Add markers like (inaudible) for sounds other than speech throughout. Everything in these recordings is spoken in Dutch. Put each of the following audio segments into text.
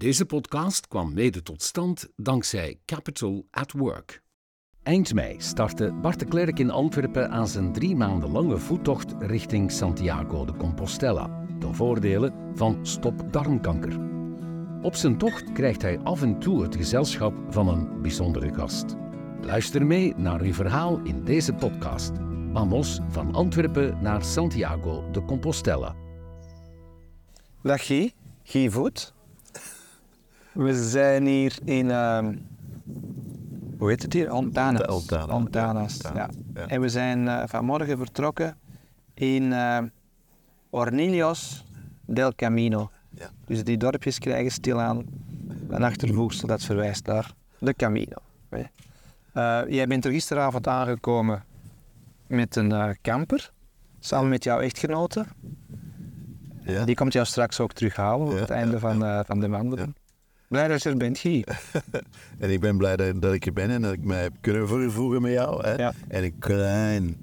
Deze podcast kwam mede tot stand dankzij Capital at Work. Eind mei startte Bart de Klerk in Antwerpen aan zijn drie maanden lange voettocht richting Santiago de Compostela. De voordelen van Stop Darmkanker. Op zijn tocht krijgt hij af en toe het gezelschap van een bijzondere gast. Luister mee naar uw verhaal in deze podcast. Vamos van Antwerpen naar Santiago de Compostela. Dag Guy, Guy Voet. We zijn hier in, ehm, hoe heet het hier? Ontanas. Ontana. Ontanas, Ja. En we zijn eh, vanmorgen vertrokken in ehm Ornillos del Camino. Ja. Dus die dorpjes krijgen stilaan een achtervoegsel dat verwijst naar de Camino. Eh, jij bent er gisteravond aangekomen met een eh, camper, samen met jouw echtgenote. Ja. Die komt jou straks ook terughalen op het einde van, eh, van de wandeling. Blij dat je er bent, Guy. (laughs) En ik ben blij dat, dat ik er ben en dat ik mij heb kunnen vervoegen met jou. Hè? Ja. En een klein,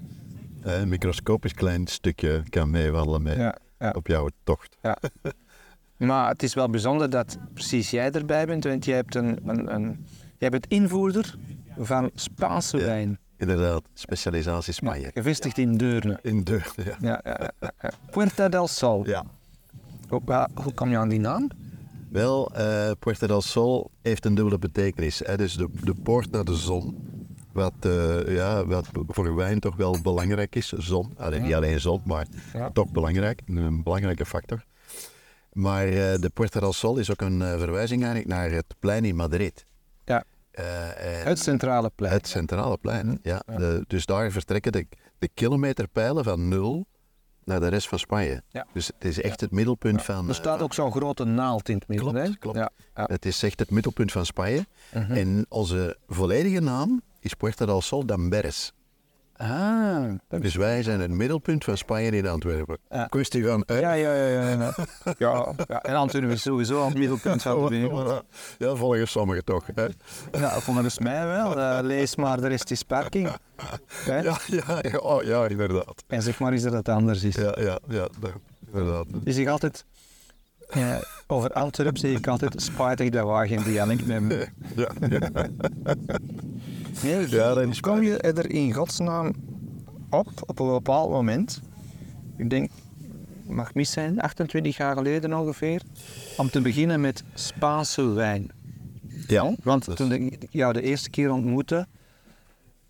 microscopisch klein stukje kan meewandelen mee Ja, ja. op jouw tocht. (laughs) Maar het is wel bijzonder dat precies jij erbij bent, want jij, hebt een, een, een, jij bent invoerder van Spaanse wijn. Inderdaad, specialisatie Spanje. Gevestigd in Deurne. In Deurne, ja. Puerta del Sol. ja. Hoe, hoe kom je aan die naam? Wel, eh Puerta del Sol heeft een dubbele betekenis. Hè? Dus de, de poort naar de zon. Wat, eh, ja, wat voor wijn toch wel belangrijk is. Zon. Allee, Niet alleen zon, maar Ja. toch belangrijk. Een belangrijke factor. Maar eh, de Puerta del Sol is ook een verwijzing eigenlijk naar het plein in Madrid. Ja. Het centrale plein. het centrale plein. Ja. De- dus daar vertrekken de, de kilometerpijlen van nul naar de rest van Spanje. Ja. Dus het is echt het middelpunt van... Er eh, staat ook zo'n grote naald in het midden. Klopt, hè? klopt. Ja, ja. Het is echt het middelpunt van Spanje. Mhm. En onze volledige naam is Puerta del Sol d'Amberes. Ah, Dus wij zijn het middelpunt van Spanje in Antwerpen. Ja. Kwestie van... ja, ja, ja, ja, ja. En Antwerpen is sowieso aan het middelpunt van de wereld. Ja, volgens sommigen toch. Hè? Ja, volgens mij wel. Eh, lees maar, de rest is parking. Hè? Ja, ja, ja, oh, ja, inderdaad. En zeg maar eens dat het anders is. Ja, ja, ja, inderdaad. Ik altijd, eh, over Antwerpen zeg ik altijd, spijtig dat we geen dialect hebben. Ja, ja. Nee, Ja, hoe is kom je er in godsnaam op, op een bepaald moment? Ik denk, mag mis zijn, 28 jaar geleden ongeveer, om te beginnen met Spaanse wijn. ja. Want Dus- toen ik jou de eerste keer ontmoette,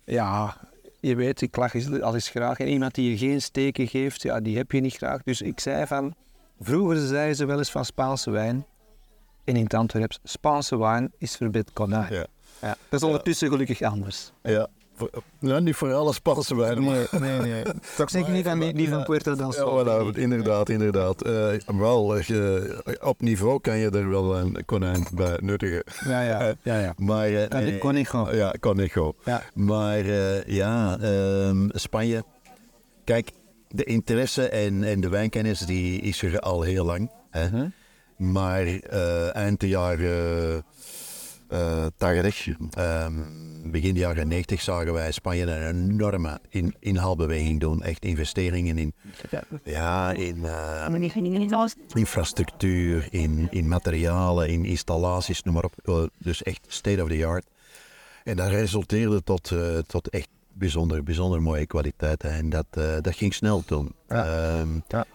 ja, je weet, ik lach al eens graag. En iemand die je geen steken geeft, ja, die heb je niet graag. Dus ik zei van, vroeger zeiden ze wel eens van Spaanse wijn. En in het Antwerps, Spaanse wijn is verbed konijn. Ja. Ja. Dat is ondertussen gelukkig anders. Ja. Voor- nou, niet voor alle Spaanse wijnen, maar... nee, nee. Toch zeker niet van die van Puerto del Ja, Sol. voilà, inderdaad, inderdaad. Eh, wel, als je, op niveau kan je er wel een konijn bij nuttigen. Ja, ja, ja. ja. Maar, eh, Kan- nee, Conejo. Ja, Conejo. Ja. Maar eh, ja, ehm, Spanje. Kijk, de interesse en, en de wijnkennis die is er al heel lang. Hè? Maar eh, eind de jaren eh 80, ehm, begin de jaren 90 zagen wij Spanje een enorme in, inhaalbeweging doen. Echt investeringen in, ja, in eh, infrastructuur, in, in materialen, in installaties, noem maar op. Dus echt state of the art. En dat resulteerde tot, tot echt bijzonder, bijzonder mooie kwaliteiten. En dat, eh, dat ging snel toen. Ja. Ehm, Ja.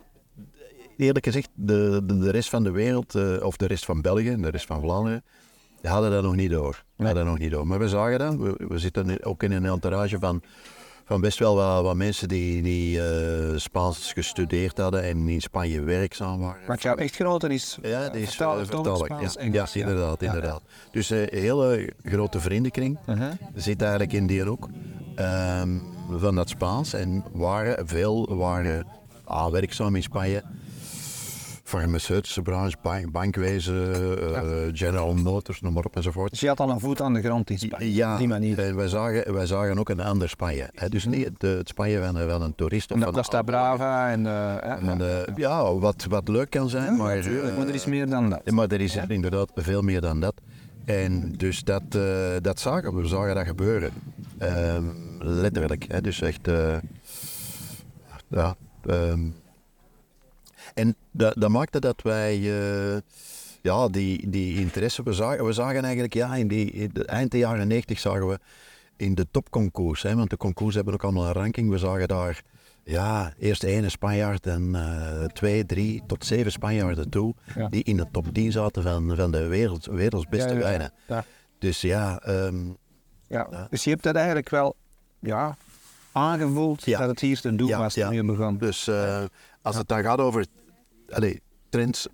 Eerlijk gezegd, de, de, de rest van de wereld, eh, of de rest van België, en de rest van Vlaanderen, die hadden dat nog niet door. Nee. Hadden dat nog niet door. Maar we zagen dat. We, we zitten ook in een entourage van, van best wel wat, wat mensen die, die eh, Spaans gestudeerd hadden en in Spanje werkzaam waren. Want jouw echtgenote is Ja, die is eh, vertaling. Spaans, Ja, Engels, ja, inderdaad, Ja, inderdaad. Dus eh, een hele grote vriendenkring Uh-huh. zit eigenlijk in die ook. Ehm, van dat Spaans. En waren, veel waren ah, werkzaam in Spanje. Farmaceutische branche, bank, bankwezen, eh, General Motors, noem maar op enzovoort. Dus je had al een voet aan de grond in Spanje. Ja, Op die manier. en wij zagen, wij zagen ook een ander Spanje. Hè. Dus niet het, het Spanje van, van een toerist. Of En van dat, staat Brava en... eh, ja, en, eh, ja, wat, wat leuk kan zijn, maar... Maar er is eh, meer dan dat. maar er is inderdaad veel meer dan dat. En dus dat, eh, dat zagen we, we zagen dat gebeuren. Ehm, letterlijk, hè? dus echt... eh, ja, ehm, en dat, dat maakte dat wij... eh, ja, die, die interesse, we zagen, we zagen eigenlijk, ja, in die, in de, eind de jaren 90 zagen we in de topconcours, hè, want de concours hebben ook allemaal een ranking, we zagen daar, ja, eerst één Spanjaard en eh, twee, drie tot zeven Spanjaarden toe, Ja. die in de top 10 zaten van, van de wereld, werelds beste wijnen. Ja. Dus ja, ehm, Ja. Ja. Dus je hebt dat eigenlijk wel ja, aangevoeld Ja. dat het hier ten doel Ja, was toen je begon. dus eh, als het dan gaat over allee, trends,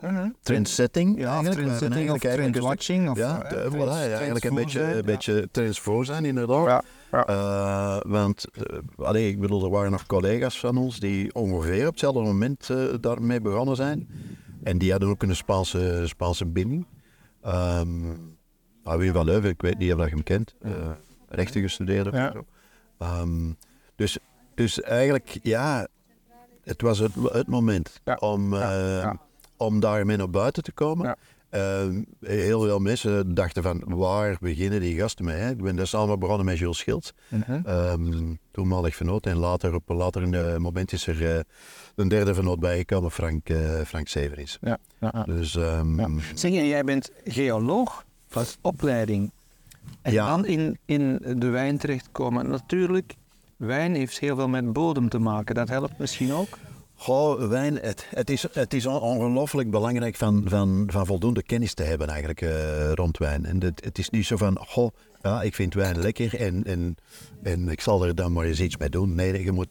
Mhm. trendsetting, Ja, eigenlijk, trendsetting of trendwatching. Of, Ja, eh, voilà, ja, eigenlijk een beetje, zijn. een beetje trends voor zijn, inderdaad. Ja, ja. Eh, want, eh, allee, ik bedoel, er waren nog collega's van ons die ongeveer op hetzelfde moment daarmee begonnen zijn. En die hadden ook een Spaanse, Spaanse binding. Ehm nou, Wim van Leuven, ik weet niet of je hem kent, rechten gestudeerd of zo. Ehm, dus, dus eigenlijk, ja, het was het, het moment Ja. om, Ja, eh, ja. om daarmee naar buiten te komen. Ja. Ehm, heel veel mensen dachten van, waar beginnen die gasten mee? Hè? Ik ben dus allemaal begonnen met Jules Schilds, Mhm. um, toenmalig vernoot. En later, op een later moment is er eh, een derde vernoot bijgekomen, Frank, eh Frank Severins. Ja. Dus ehm, Ja. Zeg je, jij bent geoloog van opleiding. En Ja. dan in, in de wijn terechtkomen. Natuurlijk, wijn heeft heel veel met bodem te maken. Dat helpt misschien ook. Goh, wijn, het, het is, het is on- ongelooflijk belangrijk van, van, van voldoende kennis te hebben eigenlijk eh, rond wijn. En het, het is niet zo van, goh, ja, ik vind wijn lekker en, en, en ik zal er dan maar eens iets mee doen. Nee, je moet,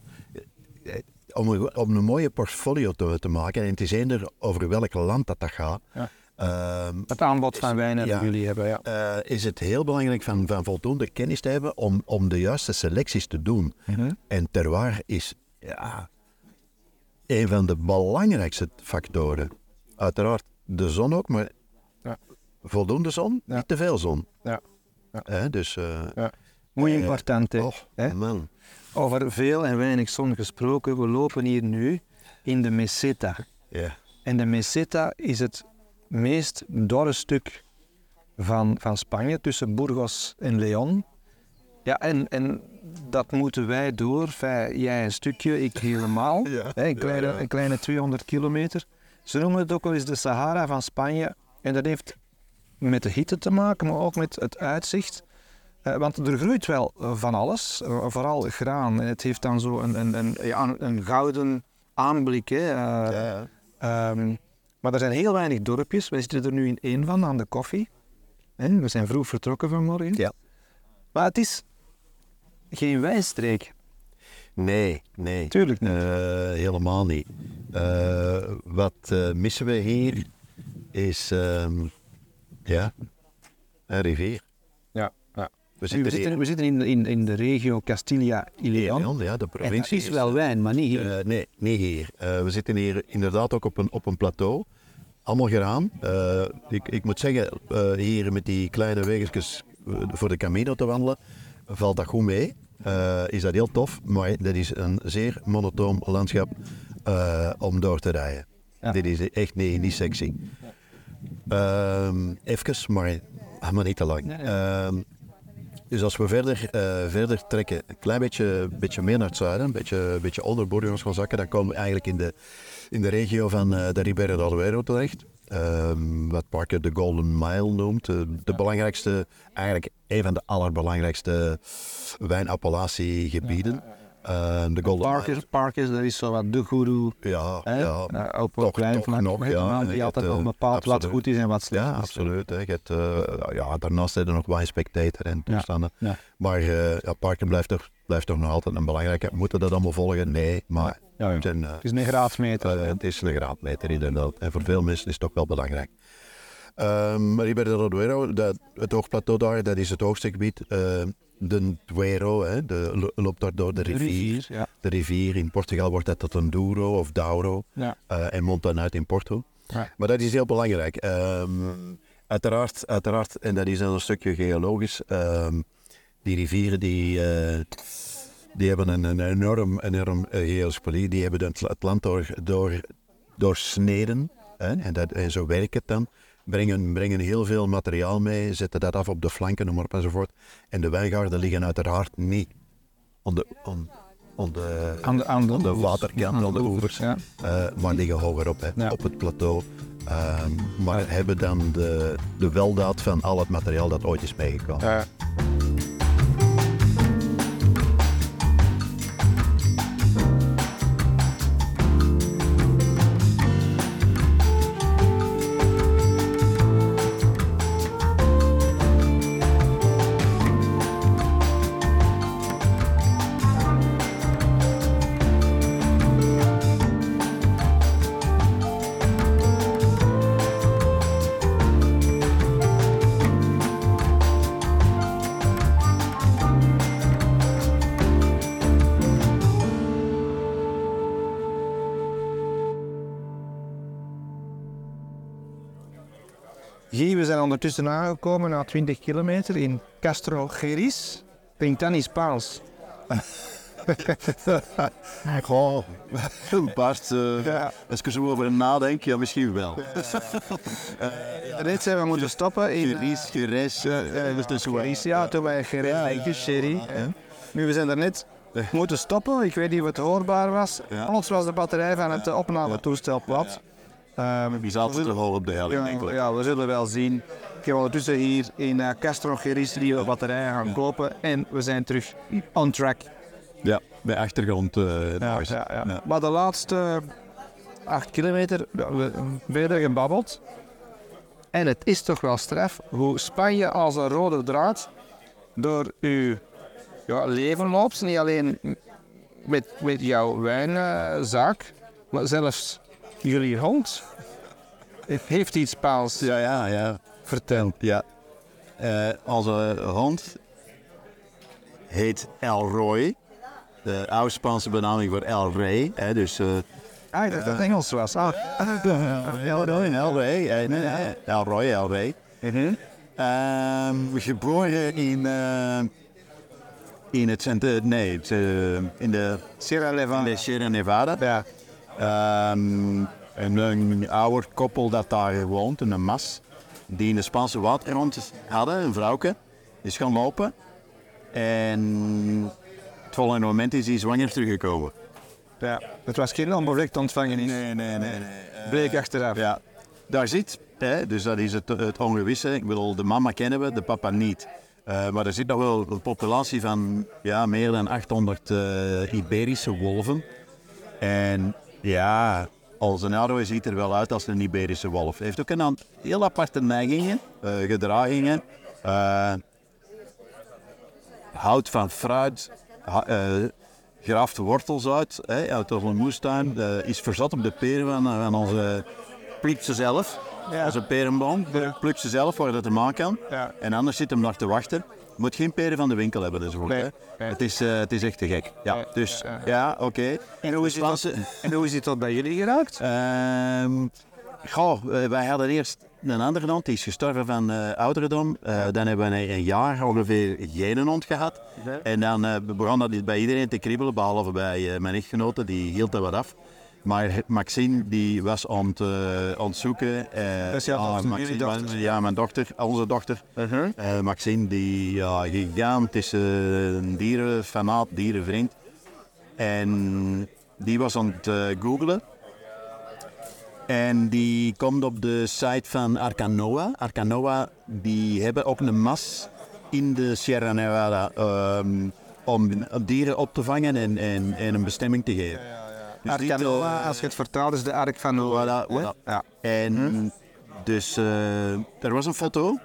eh, om, een- om een mooie portfolio te, te maken, en het is eender over welk land dat dat gaat, Ja. Ehm, Het aanbod van wijnen Ja. dat jullie hebben. Ja. eh, is het heel belangrijk van, van voldoende kennis te hebben om, om de juiste selecties te doen. Mhm. En terroir is ja, een van de belangrijkste factoren. Uiteraard de zon ook, maar Ja. voldoende zon, Ja. niet te veel zon. Ja. Dus, eh, Muy Eh, importante. oh, hè? man. Over veel en weinig zon gesproken. We lopen hier nu in de Meseta. Ja. En de Meseta is het meest dorre stuk van, van Spanje, tussen Burgos en León. Ja, en, en dat moeten wij door. Jij een stukje, ik helemaal. (laughs) Ja, een, kleine, ja, ja. een kleine 200 kilometer. Ze noemen het ook wel eens de Sahara van Spanje. En dat heeft met de hitte te maken, maar ook met het uitzicht. Eh, want er groeit wel van alles, eh, vooral graan. En het heeft dan zo een, een, een, ja, een- gouden aanblik. Hè. eh, Ja, ja. Ehm, maar er zijn heel weinig dorpjes. Wij zitten er nu in één van, aan de koffie. We zijn vroeg vertrokken vanmorgen. Ja. Maar het is geen wijnstreek. Nee, nee. Tuurlijk niet. Eh, helemaal niet. Eh, wat eh, missen we hier is ehm, ja, een rivier. We zitten, we zitten in, in, in de regio Castilla y León. Ja, de provincie. is wel wijn, maar niet hier. Eh, nee, niet hier. Eh, we zitten hier inderdaad ook op een, op een plateau. Allemaal graan. Eh, ik, ik moet zeggen, eh, hier met die kleine weggetjes eh, voor de Camino te wandelen, valt dat goed mee. Eh, is dat heel tof, maar dat is een zeer monotoom landschap eh, om door te rijden. Ja. Dit is echt niet, niet sexy. Ehm even, maar, maar niet te lang. Nee, nee. Dus als we verder, eh, verder trekken, een klein beetje, beetje meer naar het zuiden, een beetje, beetje onder Burgos gaan zakken, dan komen we eigenlijk in de, in de regio van eh, de Ribera del Duero terecht. Ehm, wat Parker de Golden Mile noemt. Eh, de belangrijkste, eigenlijk een van de allerbelangrijkste wijnappellatiegebieden. De Golden Parkers, Parkers, dat is zo wat de guru. Ja, Hè? ja, een toch- klein vlak, nog, ja. die altijd nog bepaalt wat goed is en wat slecht Ja, is. absoluut. Hè. Je hebt, eh, ja, daarnaast heb je nog Wine Spectator en toestanden. ja. Maar eh ja, Parken blijft toch, blijft toch nog altijd een belangrijke. Moeten we dat allemaal volgen? Nee, maar Ja, het, zijn, eh, Het is een graadmeter. het is een graadmeter inderdaad. En voor veel mensen is het toch wel belangrijk. Um, maar Ribera del Duero, dat, het hoogplateau daar, dat is het hoogste gebied. Eh, de Duero, hè, de, lo- loopt daar door de De rivier. ja. De rivier, in Portugal wordt dat tot een Douro of Douro. Ja. eh, en mondt dan uit in Porto. Ja. Maar dat is heel belangrijk. Ehm, uiteraard, uiteraard, en dat is een stukje geologisch, ehm, die rivieren die, eh, die hebben een, een enorm, enorm uh, geospolie. Die hebben het, het land door, door, doorsneden. Hè? En, dat, en zo werkt het dan. Brengen, brengen heel veel materiaal mee, zetten dat af op de flanken, noem maar op enzovoort. En de wijngaarden liggen uiteraard niet on de, de, Aan de, aan de, aan de waterkant, Aan aan de oevers. Ja. eh, maar liggen hogerop, hè, Ja. op het plateau. Ehm, maar hebben dan de, de weldaad van al het materiaal dat ooit is meegekomen. Zijn ondertussen aangekomen na 20 kilometer in Castro Geris. Klinkt niet Spaans? Goh, Bart, uh, Ja. als ik er zo over nadenk, ja misschien wel. Net zijn we moeten stoppen in Geries, gereis, ja, dat is dus zo. Geris. Ja, toen wij Geris, ja, Sherry. Nu, we zijn er net moeten stoppen. Ik weet niet of het hoorbaar was. Ja. Plots was de batterij van het opnametoestel plat. Ehm, Wie zat er toch al op de helling Ja, ja, we zullen wel zien. Ik heb ondertussen hier in eh, Castro Geris nieuwe batterijen gaan kopen. En we zijn terug on track. Ja, bij achtergrond. eh, Ja, ja, ja. Maar de laatste acht kilometer we verder gebabbeld. En het is toch wel straf hoe Spanje als een rode draad door uw ja, leven loopt. Niet alleen met, met jouw wijnzaak, maar zelfs jullie hond. Heeft iets Spaans Ja, ja, ja. verteld. ja. Eh, onze hond heet El Roy. De oude Spaanse benaming voor El Rey. Hè, dus eh, Ah, ik dacht dat het Engels was. Ah. (laughs) El Roy, El Rey. eh, nee, nee, El Roy, El Rey. Mhm. Ehm, geboren in, eh, in het centrum, nee, het, eh, in de, Sierra in Levante. de Sierra Nevada. Ja. Ehm, en een ouder koppel dat daar woont, een mas, die in de Spaanse waterrond hadden, een vrouwke, is gaan lopen. En het volgende moment is hij zwanger teruggekomen. ja. Het was geen onbevlekt ontvangen. Nee, nee, nee. nee. Bleek achteraf. Ja, daar zit, hè, dus dat is het, het ongewisse. Ik bedoel, de mama kennen we, de papa niet. Eh, maar er zit nog wel een populatie van ja, meer dan 800 eh, Iberische wolven. En ja, als een Aro ziet er wel uit als een Iberische wolf. Hij heeft ook een aantal heel aparte neigingen, eh, gedragingen. Eh, houdt van fruit, ha- eh, graaft wortels uit, hè, uit onze moestuin. is verzat op de peren van, van onze plukt ze zelf. Ja. Als een perenboom, plukt ze zelf waar dat hem aan kan. Ja. En anders zit hem nog te wachten. Moet geen peren van de winkel hebben, dus hè. Het, is, eh, het is echt te gek. Ja, dus ja, oké. En hoe is het (laughs) En hoe is het tot bij jullie geraakt? Ehm, goh, eh, wij hadden eerst een andere hond, die is gestorven van eh, ouderdom. Eh, Dan hebben we een jaar ongeveer geen hond gehad. En dan eh, begon dat bij iedereen te kriebelen, behalve bij eh, mijn echtgenote, die hield er wat af. Maar Maxine die was aan het, aan het zoeken. Dat is jouw dochter, Maxine, dochter? mijn- Ja, mijn dochter, onze dochter. Eh, Maxine, die ja, eh, een dierenfanaat, dierenvriend. En die was aan het googlen. En die komt op de site van Arcanoa. Arcanoa, die hebben ook een mas in de Sierra Nevada ehm, om dieren op te vangen en, en, en een bestemming te geven. Dus Arcanoa, eh, als je het vertaalt, is de Ark van Noah. Voilà, voilà. Ja. En dus eh, er was een foto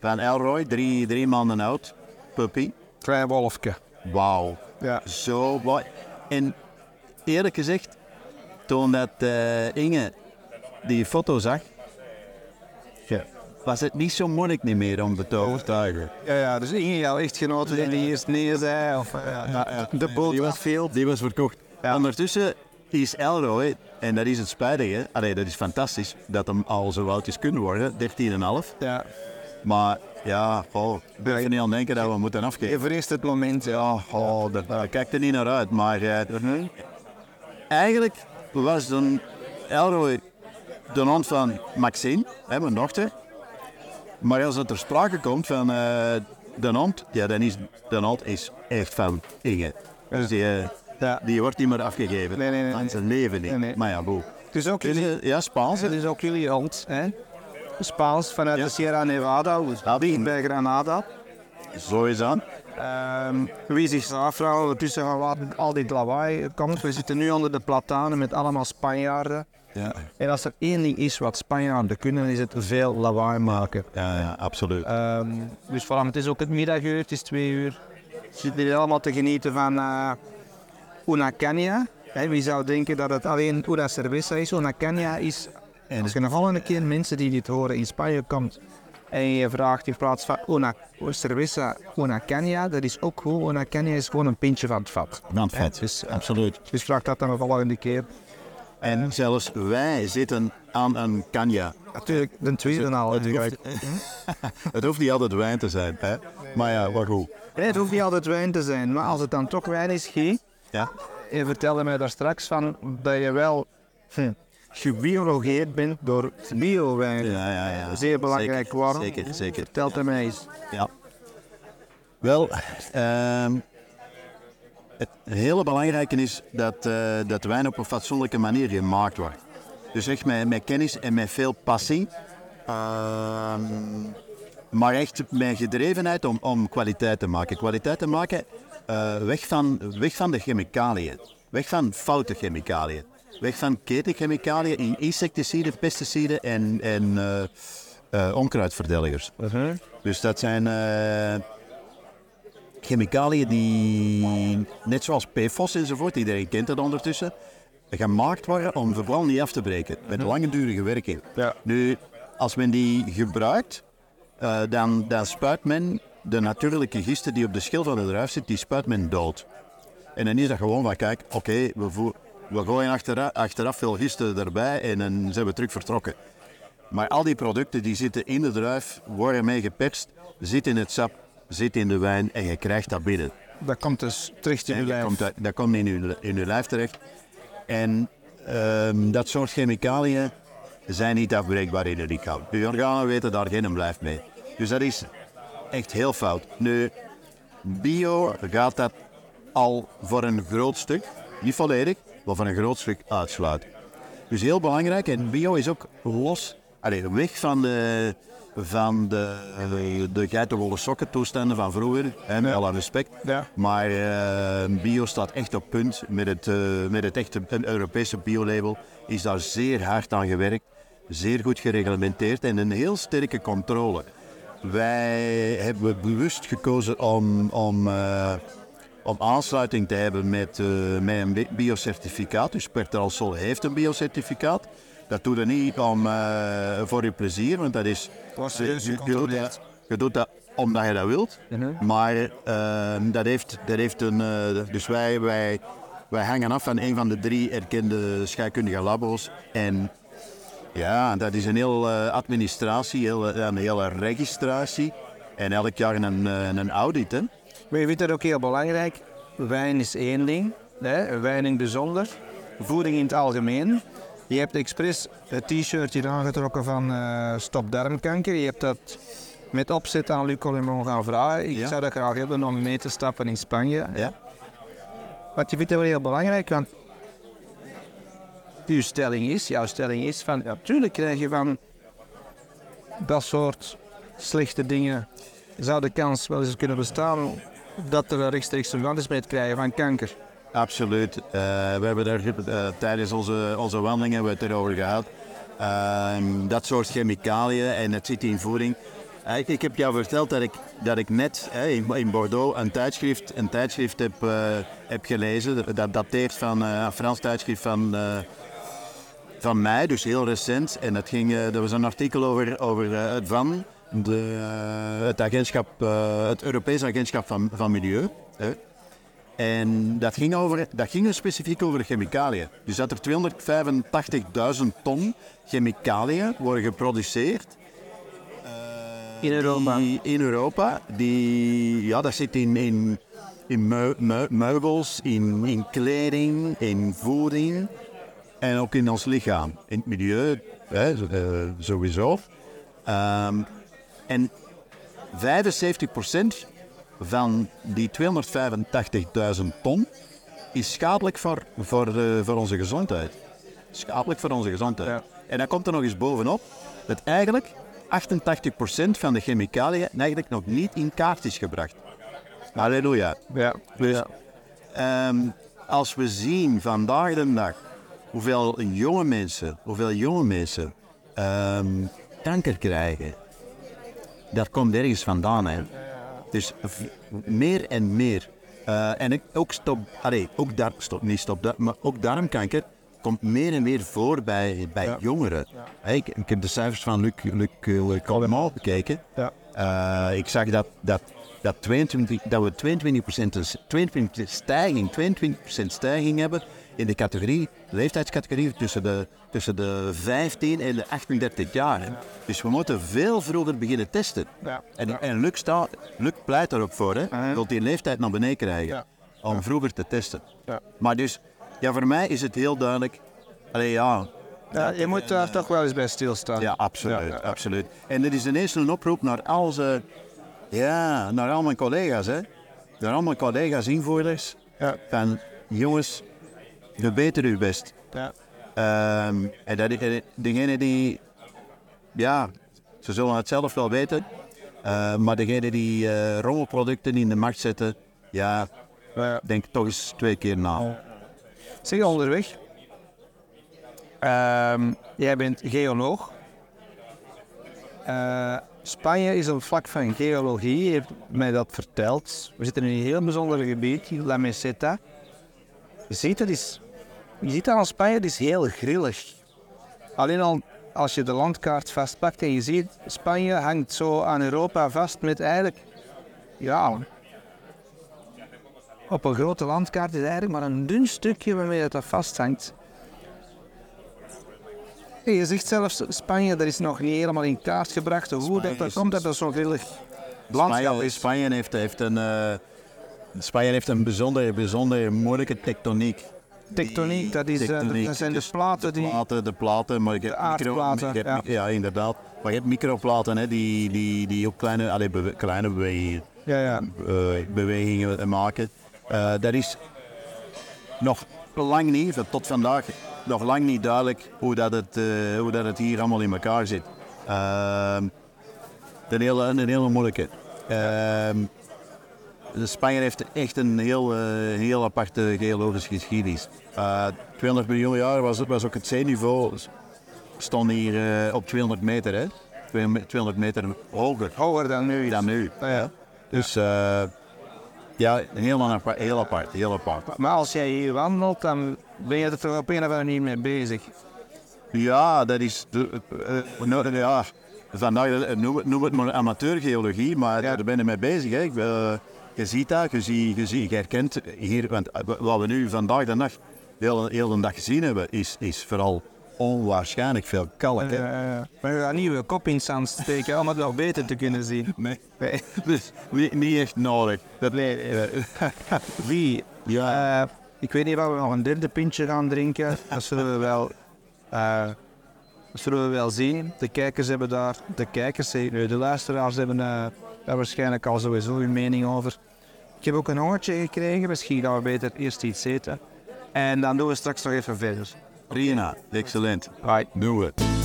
van Elroy, drie, drie maanden oud, puppy. Klein wolfje. Wauw, Ja. zo mooi. En eerlijk gezegd, toen dat eh, Inge die foto zag, ja, was het niet zo moeilijk niet meer om te overtuigen. Ja, ja, dus Inge, jouw echtgenote, die die eerst nee zei. Of, eh, ja, De boot Die was was, veel. die was verkocht. Ondertussen is Elroy, en dat is het spijtige, allee, dat is fantastisch, dat hem al zo oud is kunnen worden, 13,5. Ja. Maar ja, goh, ik ben er niet aan denken dat we moeten afgeven. Even eerst het moment. Ja. Oh, kijkt er niet naar uit. Maar eh, eigenlijk was dan Elroy de hond van Maxine, hè, mijn dochter. Maar als het ter sprake komt van eh, de hond, ja, dan is de is echt van Inge. Dus die, eh, Ja. die wordt niet meer afgegeven. Nee, nee, nee, Van zijn leven niet. Nee. Maar ja, boe. Het is ook jullie, Ja, Spaans. het is ook jullie hand, hè? Spaans vanuit de Sierra Nevada, dus dicht bij Granada. Zo is dat. Ehm, wie zich ondertussen van waar al dit lawaai komt. We zitten nu onder de platanen met allemaal Spanjaarden. Ja, En als er één ding is wat Spanjaarden kunnen, is het veel lawaai maken. ja, ja absoluut. Ehm, dus voilà, het is ook het middaguur, het is twee uur. We zitten hier allemaal te genieten van eh una caña. Hè, wie zou denken dat het alleen una cerveza is? Una caña is, als je de volgende keer mensen die dit horen in Spanje komt en je vraagt in plaats van una cerveza, una caña, dat is ook goed. Una caña is gewoon een pintje van het vat. Want vet, Dus, eh, absoluut. dus vraag dat dan de volgende keer. En zelfs wij zitten aan een canja. Natuurlijk, de tweede al. Het hoeft, (laughs) het hoeft niet altijd wijn te zijn, hè? maar ja, wat goed. Nee, het hoeft niet altijd wijn te zijn, maar als het dan toch wijn is, Guy, Ja? Je vertelde mij daar straks van dat je wel hm, gebiologeerd bent door biowijn. Ja, ja, ja. Zeer belangrijk Zeker, waarom. Zeker, zeker. Vertel het mij eens. Ja. Wel, ehm, het hele belangrijke is dat, eh, dat wijn op een fatsoenlijke manier gemaakt wordt. Dus echt met, met kennis en met veel passie. Ehm, maar echt met gedrevenheid om, om kwaliteit te maken. Kwaliteit te maken eh, weg, van, weg van de chemicaliën. Weg van foute chemicaliën. Weg van ketenchemicaliën in insecticiden, pesticiden en, en eh, eh, onkruidverdelgers. Dus dat zijn chemicaliën die, net zoals PFOS enzovoort, iedereen kent dat ondertussen, gemaakt worden om vooral niet af te breken. Met langdurige werking. Ja. Nu, als men die gebruikt, dan, dan spuit men de natuurlijke gisten die op de schil van de druif zit, die spuit men dood. En dan is dat gewoon van, kijk, oké, we, voer- we gooien achteraf, achteraf veel gisten erbij en dan zijn we terug vertrokken. Maar al die producten die zitten in de druif, worden mee geperst, zitten in het sap, zitten in de wijn en je krijgt dat binnen. Dat komt dus terug in je lijf. komt, dat komt in je, in je lijf terecht. En ehm, dat soort chemicaliën zijn niet afbreekbaar in het lichaam. De organen weten daar geen blijf mee. Dus dat is echt heel fout. Nu, bio gaat dat al voor een groot stuk, niet volledig, maar voor een groot stuk uitsluiten. Dus heel belangrijk, en bio is ook los, allee, weg van de, van de, de geitenwolle sokken toestanden van vroeger, met alle respect. Ja. Maar eh, bio staat echt op punt met het, eh, met het echte een Europese biolabel. Is daar zeer hard aan gewerkt, zeer goed gereglementeerd en een heel sterke controle. Wij hebben bewust gekozen om, om, eh, om aansluiting te hebben met, eh, met een bi- biocertificaat. Dus Pertal Sol heeft een biocertificaat. Dat doe je niet om, eh, voor je plezier, want dat is... was serieus je, je doet dat, je doet dat omdat je dat wilt. Mhm. Maar eh, dat, heeft, dat heeft een... dus wij, wij, wij hangen af van een van de drie erkende scheikundige labo's. En ja, dat is een hele administratie, heel, een hele registratie. En elk jaar een, eh, een audit. Hè. Maar je vindt dat ook heel belangrijk. Wijn is één ding, hè? wijn in het bijzonder. Voeding in het algemeen. Je hebt expres het t-shirt hier aangetrokken van eh, Stop Darmkanker. Je hebt dat met opzet aan Luc Collemont gaan vragen. Ik Ja. zou dat graag hebben om mee te stappen in Spanje. Ja. Want je vindt dat wel heel belangrijk, want uw stelling is, jouw stelling is van, natuurlijk krijg je van dat soort slechte dingen, zou de kans wel eens kunnen bestaan dat er een rechtstreeks verband is met het krijgen van kanker. Absoluut. Eh, we hebben daar eh, tijdens onze, onze wandeling hebben we het erover gehad. Ehm, dat soort chemicaliën en het zit in voeding. Eh, ik, heb jou verteld dat ik, dat ik net in, Bordeaux een tijdschrift, een tijdschrift heb, heb gelezen. Dat dateert van een Frans tijdschrift van, van mei, dus heel recent. En dat, ging, eh, dat was een artikel over, over eh, het van de, eh, het, agentschap, het Europees Agentschap van, van Milieu. hè. En dat ging, over, dat ging er specifiek over chemicaliën. Dus dat er 285.000 ton chemicaliën worden geproduceerd. In Europa. Die, in Europa. Die, ja, dat zit in, in, in meu- meu- meubels, in, in kleding, in voeding. En ook in ons lichaam. In het milieu, hè, eh, sowieso. Ehm, en 75% van die 285.000 ton is schadelijk voor, voor, eh, voor onze gezondheid. schadelijk voor onze gezondheid. Ja. En dan komt er nog eens bovenop dat eigenlijk 88% van de chemicaliën eigenlijk nog niet in kaart is gebracht. Halleluja. Ja. Dus ehm, als we zien vandaag de dag hoeveel jonge mensen, hoeveel jonge mensen ehm, kanker krijgen, dat komt ergens vandaan. Hè. Dus meer en meer. Eh, en ook, stop, allee, ook daar, stop, niet stop, maar ook darmkanker komt meer en meer voor bij, bij jongeren. Hè, Ik, ik heb de cijfers van Luc, Luc, eh, Luc Allemaal bekeken. Ja. Eh, ik zag dat, dat, dat, 22, dat we 22%, een s- 22% stijging, 22% stijging hebben in de categorie, de leeftijdscategorie tussen de, tussen de 15 en de 38 jaar. hè. Dus we moeten veel vroeger beginnen testen. Ja. En, en Luc, staat, Luc pleit ook voor, hè? Ja. wil die leeftijd naar beneden krijgen Ja. om vroeger te testen. Ja. Maar dus, ja, voor mij is het heel duidelijk. Allee, ja, Ja, je moet daar toch wel eens bij stilstaan. ja, absoluut, absoluut. En dit is ineens een oproep naar al ze, ja, naar al mijn collega's, hè. Naar al mijn collega's invoerders. Ja. Van, jongens, verbeter uw best. Ja. Ehm, en dat, en degene die, ja, ze zullen het zelf wel weten. eh, maar degene die eh, rommelproducten in de markt zetten, ja, Ja. denk toch eens twee keer na. Zeg onderweg. Ehm, jij bent geoloog. Eh, Spanje is een vlak van geologie, je hebt mij dat verteld. We zitten in een heel bijzonder gebied, La Meseta. Je ziet, dat is, je ziet aan Spanje, het is heel grillig. Alleen al als je de landkaart vastpakt en je ziet, Spanje hangt zo aan Europa vast met eigenlijk, ja, op een grote landkaart is eigenlijk maar een dun stukje waarmee dat, dat vasthangt. En je zegt zelfs Spanje, dat is nog niet helemaal in kaart gebracht. Hoe dat, dat is- komt, dat dat zo'n grillig landschap Spanje, is. Spanje heeft, heeft een, eh, Spanje heeft een bijzondere, bijzondere moeilijke tectoniek. Tectoniek, dat, is, eh, Tectoniek, dat zijn de dus platen die... platen, de platen, maar je hebt aardplaten, ja. inderdaad. Maar je hebt microplaten hè, die, die, die ook kleine, allee, bewe- kleine bewegingen, Ja, ja. eh, bewegingen maken. Eh, dat is nog lang niet, tot vandaag, nog lang niet duidelijk hoe dat het, eh, hoe dat het hier allemaal in elkaar zit. Ehm, een, hele, een hele moeilijke. Ehm, de Spanje heeft echt een heel, eh, heel aparte geologische geschiedenis. Eh 200 miljoen jaar was, was ook het zeeniveau. Stond hier eh, op 200 meter, hè? 200 meter hoger Hoger dan nu. dan nu. Ja. Dus ja, heel apart, heel apart, heel apart. Maar als jij hier wandelt, dan ben je er toch op een of andere manier mee bezig. Ja, dat is. Eh, nou, ja, vandaag, noem, het, noem het maar amateurgeologie, maar Ja. daar ben ik mee bezig. Hè. Ik, je ziet dat, je, ziet, je, ziet, je herkent hier, want eh, wat we nu vandaag de dag, de hele, hele dag gezien hebben, is, is vooral onwaarschijnlijk veel kalk. hè. Ja, maar je gaat niet je kop in het zand steken om het nog beter te kunnen zien. (laughs) Nee, Nee. dus niet, niet echt nodig. Dat, (laughs) Wie? ja, Eh, ik weet niet of we nog een derde pintje gaan drinken. Dat zullen we wel, eh, dat zullen we wel zien. De kijkers hebben daar, de kijkers, de luisteraars hebben daar waarschijnlijk al sowieso hun mening over. Ik heb ook een hongertje gekregen, misschien gaan we beter eerst iets eten. En dan doen we straks nog even verder. Rina, excellent. Right. Doe het.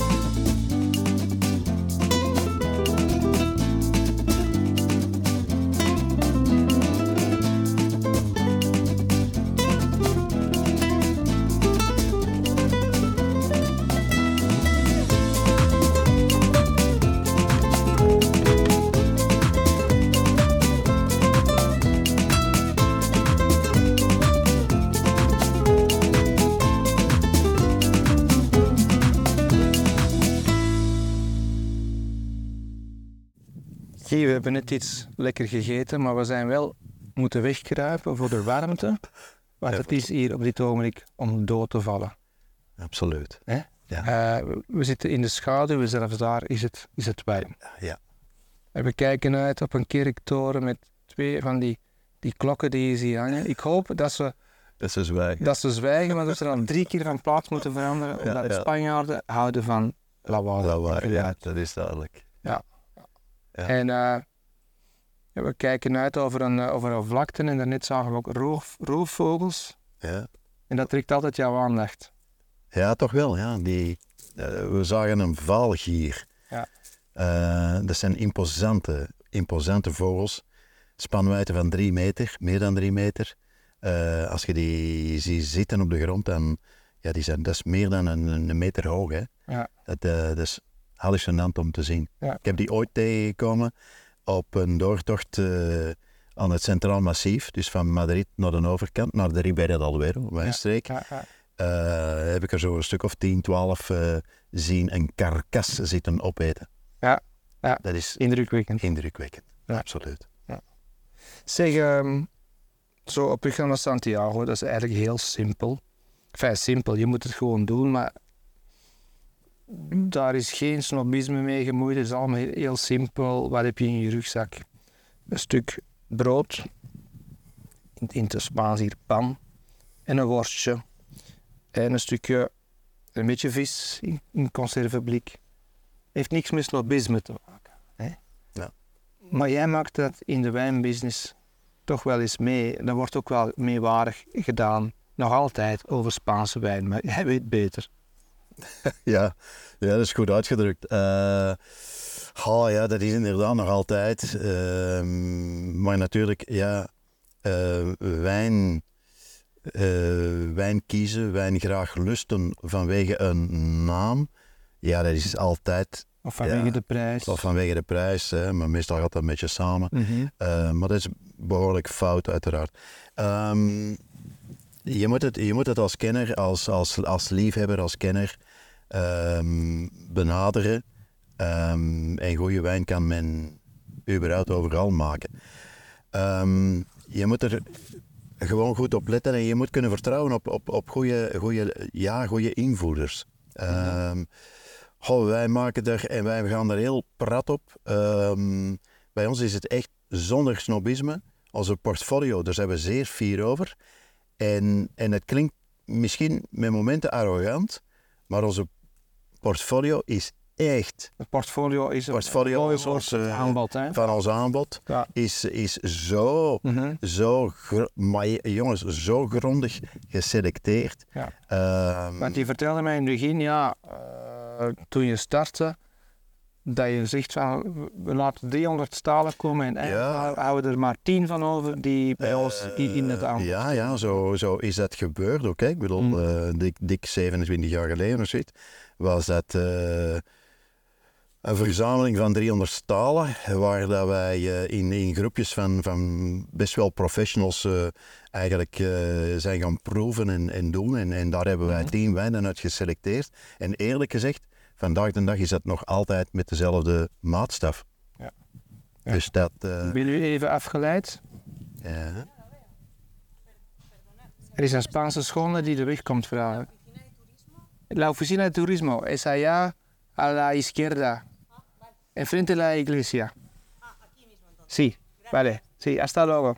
Net iets lekker gegeten, maar we zijn wel moeten wegkruipen voor de warmte. Want het is hier op dit ogenblik om dood te vallen. Absoluut. Hè? Ja. Eh, we- zitten in de schaduw, zelfs daar is het, is het warm. Ja. En we kijken uit op een kerktoren met twee van die, die klokken die je ziet hangen. Ik hoop dat ze, Dat is zwijgen. dat ze zwijgen, want dat ze dan (laughs) drie keer van plaats moeten veranderen. Ja, omdat ja. Spanjaarden houden van lawaai. Lawaai, ja, dat is duidelijk. Ja. En eh, ja, we kijken uit over een, eh, over een vlakte en daarnet zagen we ook roof, roofvogels. Ja. En dat trekt altijd jouw aandacht. Ja, toch wel. Ja. Die, eh, we zagen een vaalgier. Ja. Eh, dat zijn imposante, imposante vogels. Spanwijdte van drie meter, meer dan drie meter. Als je die ziet zitten op de grond, dan ja, die zijn, dat is meer dan een, een meter hoog. Hè. Ja. Dat, dat is hallucinant om te zien. Ja. Ik heb die ooit tegengekomen op een doortocht eh, aan het Centraal Massief. Dus van Madrid naar de overkant, naar de Ribera del Duero, wijnstreek. Ja, ja. Eh, heb ik er zo een stuk of 10, 12 eh, zien een karkas zitten opeten. Ja, ja. Dat is Indrukwekkend. indrukwekkend. Ja. Absoluut. Zeg, ehm, zo op weg naar Santiago, dat is eigenlijk heel simpel. Enfin, simpel, je moet het gewoon doen, maar daar is geen snobisme mee gemoeid. Het is allemaal heel, simpel. Wat heb je in je rugzak? Een stuk brood, in, in het Spaans hier pan, en een worstje. En een stukje, een beetje vis in, in conserveblik. Heeft niks met snobisme te maken. Hè? Ja. Maar jij maakt dat in de wijnbusiness toch wel eens mee. Dat wordt ook wel meewarig gedaan. Nog altijd over Spaanse wijn, maar jij weet beter. (laughs) Ja, ja dat is goed uitgedrukt. Oh, ja, dat is inderdaad nog altijd. Ehm, maar natuurlijk, ja, eh, wijn, eh, wijn kiezen, wijn graag lusten vanwege een naam. Ja, dat is altijd, Of vanwege Ja. de prijs. of vanwege de prijs, hè, maar meestal gaat dat een beetje samen. Mhm. Maar dat is behoorlijk fout, uiteraard. Ehm, je, moet het, je moet het als kenner, als, als, als liefhebber, als kenner ehm, benaderen. Ehm, en goede wijn kan men überhaupt overal maken. Ehm, je moet er gewoon goed op letten en je moet kunnen vertrouwen op, op, op goede, goede, ja, goede invoerders. Wij maken er en wij gaan er heel prat op. Bij ons is het echt zonder snobisme. Onze portfolio, daar zijn we zeer fier over. En, en het klinkt misschien met momenten arrogant, maar onze portfolio is echt Het portfolio is een Portfolio is woord ons, eh, aanbod. Hè? van ons aanbod. Ja. Is, is zo, Mhm. zo, gr- maar je- jongens, zo grondig geselecteerd. Ja. Ehm, Want die vertelde mij in het begin, ja, eh, toen je startte, dat je zegt van, we laten 300 stalen komen en eigenlijk Ja. houden er maar 10 van over die bij ons in, in het Eh, aanbod. Ja, ja zo, zo is dat gebeurd ook. Hè. Ik bedoel, Mm. eh, dik, dik 27 jaar geleden of zoiets, was dat eh, een verzameling van 300 stalen, waar dat wij eh, in, in groepjes van, van best wel professionals eh, eigenlijk eh, zijn gaan proeven en, en doen. En, en daar hebben wij Mhm. tien wijnen uit geselecteerd. En eerlijk gezegd, vandaag de dag is dat nog altijd met dezelfde maatstaf. Ja. Ja. Dus dat... eh, Ben u even afgeleid? ja. Er is een Spaanse schone die de weg komt vragen. La oficina de turismo es allá a la izquierda, enfrente de la iglesia. Sí, vale. Sí, hasta luego.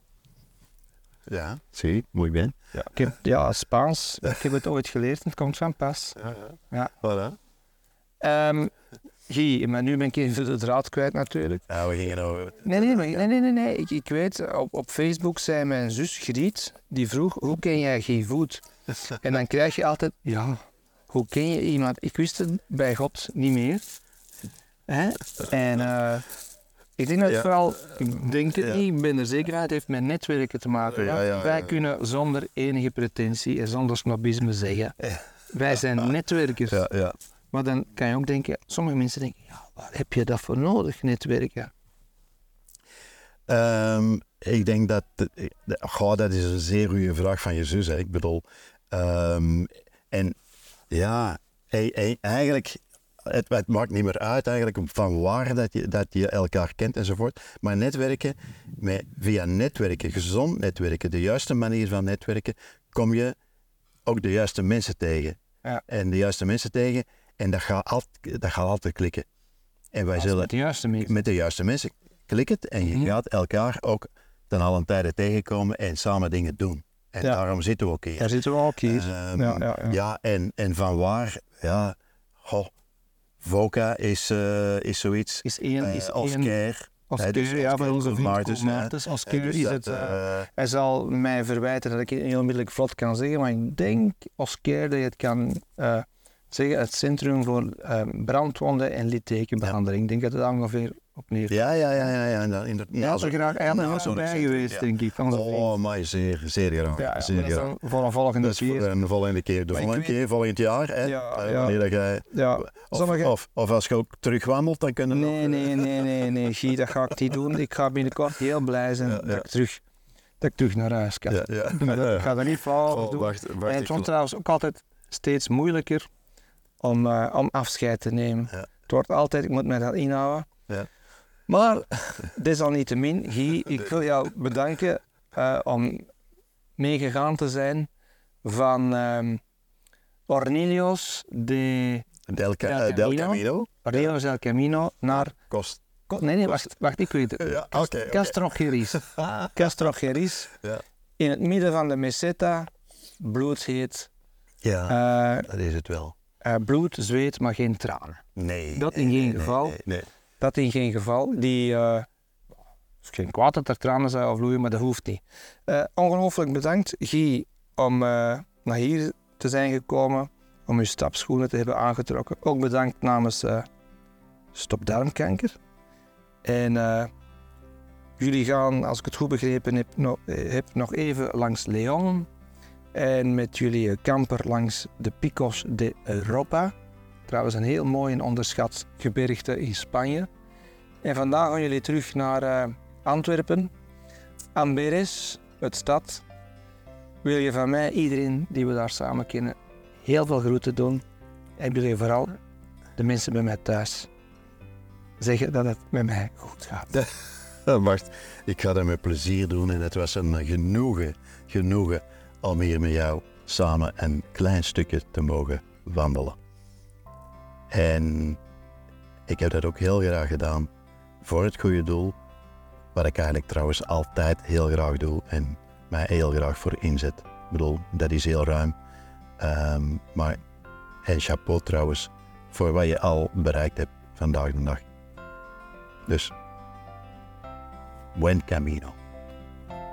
Ja, zie, muy bien. Ja, Ik heb, ja, Spaans. Ik heb het ooit geleerd en het komt van pas. ja. Ja. Voilà. Ehm Guy, maar nu ben ik even de draad kwijt natuurlijk. Ja, we gingen over. Nee, nee, nee, nee, nee. nee. Ik, ik weet, op, op Facebook zei mijn zus Griet, die vroeg, hoe ken jij Guy Voet? (laughs) En dan krijg je altijd, ja, hoe ken je iemand? Ik wist het bij God niet meer. Hè? En eh, ik denk dat het Ja. vooral, ik denk het Ja. niet, ik ben er zeker van, het heeft met netwerken te maken. Ja, wij kunnen zonder enige pretentie en zonder snobisme zeggen, wij zijn (laughs) netwerkers. Ja, ja. Maar dan kan je ook denken, sommige mensen denken, ja, waar heb je dat voor nodig, netwerken? Ehm, ik denk dat. Goh, dat is een zeer goede vraag van je zus. Hè. Ik bedoel. ehm, en ja, ei- ei- eigenlijk. Het, het maakt niet meer uit eigenlijk van waar dat je, dat je elkaar kent enzovoort. Maar netwerken, met, via netwerken, gezond netwerken, de juiste manier van netwerken, kom je ook de juiste mensen tegen. Ja. En de juiste mensen tegen. En dat gaat altijd, dat gaat altijd klikken. En wij zullen met de juiste mensen. met de juiste mensen klik het en je gaat elkaar ook ten allen tijde tegenkomen en samen dingen doen. En Ja. daarom zitten we ook hier. Daar zitten we ook hier. Ehm, ja, ja, ja. ja, en, en van waar, ja, goh, Voca is, eh, is zoiets. Is één, Eh, is of één, Care. Als Nee, dus ja, keur onze ja. Maartens. Als keur is het... eh, hij zal mij verwijten dat ik heel onmiddellijk vlot kan zeggen, maar ik denk als dat je het kan zeggen, het Centrum voor eh, Brandwonden en Littekenbehandeling. Ik denk dat het daar ongeveer op neer. ja, ja, ja, ja, ja. en dan in de, Ja, had er graag eigenlijk zo'n bij geweest, ja. denk ik. Van. Oh, maar zeer, zeer graag. ja, ja, zeer graag. voor een volgende Dat is voor keer. een volgende keer. De Maar volgende weet- keer, volgend jaar. Hè? Ja, Eh, ja. Dat jij, Ja, of, sommige- of, of als je ook terugwandelt, dan kunnen we Nee, nee, nee, nee, (laughs) nee, Guy, dat ga ik niet doen. Ik ga binnenkort heel blij zijn Ja, dat, ja. ik terug, dat ik terug naar huis kan. Ja, ja. Maar dat- (laughs) ik ga er niet flauw over Oh, doen. wacht, wacht. en het wordt trouwens ook altijd steeds moeilijker om, eh, om afscheid te nemen. Ja. Het wordt altijd, ik moet mij dat inhouden. Ja. Maar (laughs) desalniettemin, Guy, ik wil jou bedanken eh, om meegegaan te zijn van ehm Ornelios de Del, Ca- Del eh, Del Camino. Camino Ornelios del Camino naar... kost. Nee, nee, wacht, wacht ik weet het. Ja, oké. oké. Castro Geris. (laughs) Castro Geris. Ja. In het midden van de meseta, bloedheet. Ja, eh, dat is het wel. Eh, bloed, zweet, maar geen tranen. Nee. Dat nee, in geen nee, geval. Nee. Dat in geen geval. Die, eh, het is geen kwaad dat er tranen zouden vloeien, maar dat hoeft niet. Eh, ongelooflijk bedankt, Guy, om naar hier te zijn gekomen. Om uw stapschoenen te hebben aangetrokken. Ook bedankt namens Stop Darmkanker. En jullie gaan, als ik het goed begrepen heb, nog, heb, nog even langs Leon. En met jullie eh, kamper langs de Picos de Europa. Trouwens een heel mooi en onderschat gebergte in Spanje. En vandaag gaan jullie terug naar eh, Antwerpen. Amberes, het stad. Wil je van mij, iedereen die we daar samen kennen, heel veel groeten doen. En wil je vooral de mensen bij mij thuis zeggen dat het met mij goed gaat. (laughs) Eh, Wacht, ik ga dat met plezier doen en het was een genoegen, genoegen om hier met jou samen een klein stukje te mogen wandelen. En ik heb dat ook heel graag gedaan voor het goede doel, wat ik eigenlijk trouwens altijd heel graag doe en mij heel graag voor inzet. Ik bedoel, dat is heel ruim. Ehm, maar en chapeau trouwens voor wat je al bereikt hebt vandaag de dag. Dus Buen camino.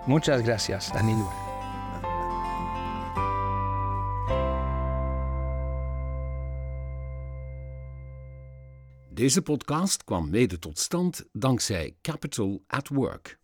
Muchas gracias, Danilo. Deze podcast kwam mede tot stand dankzij Capital at Work.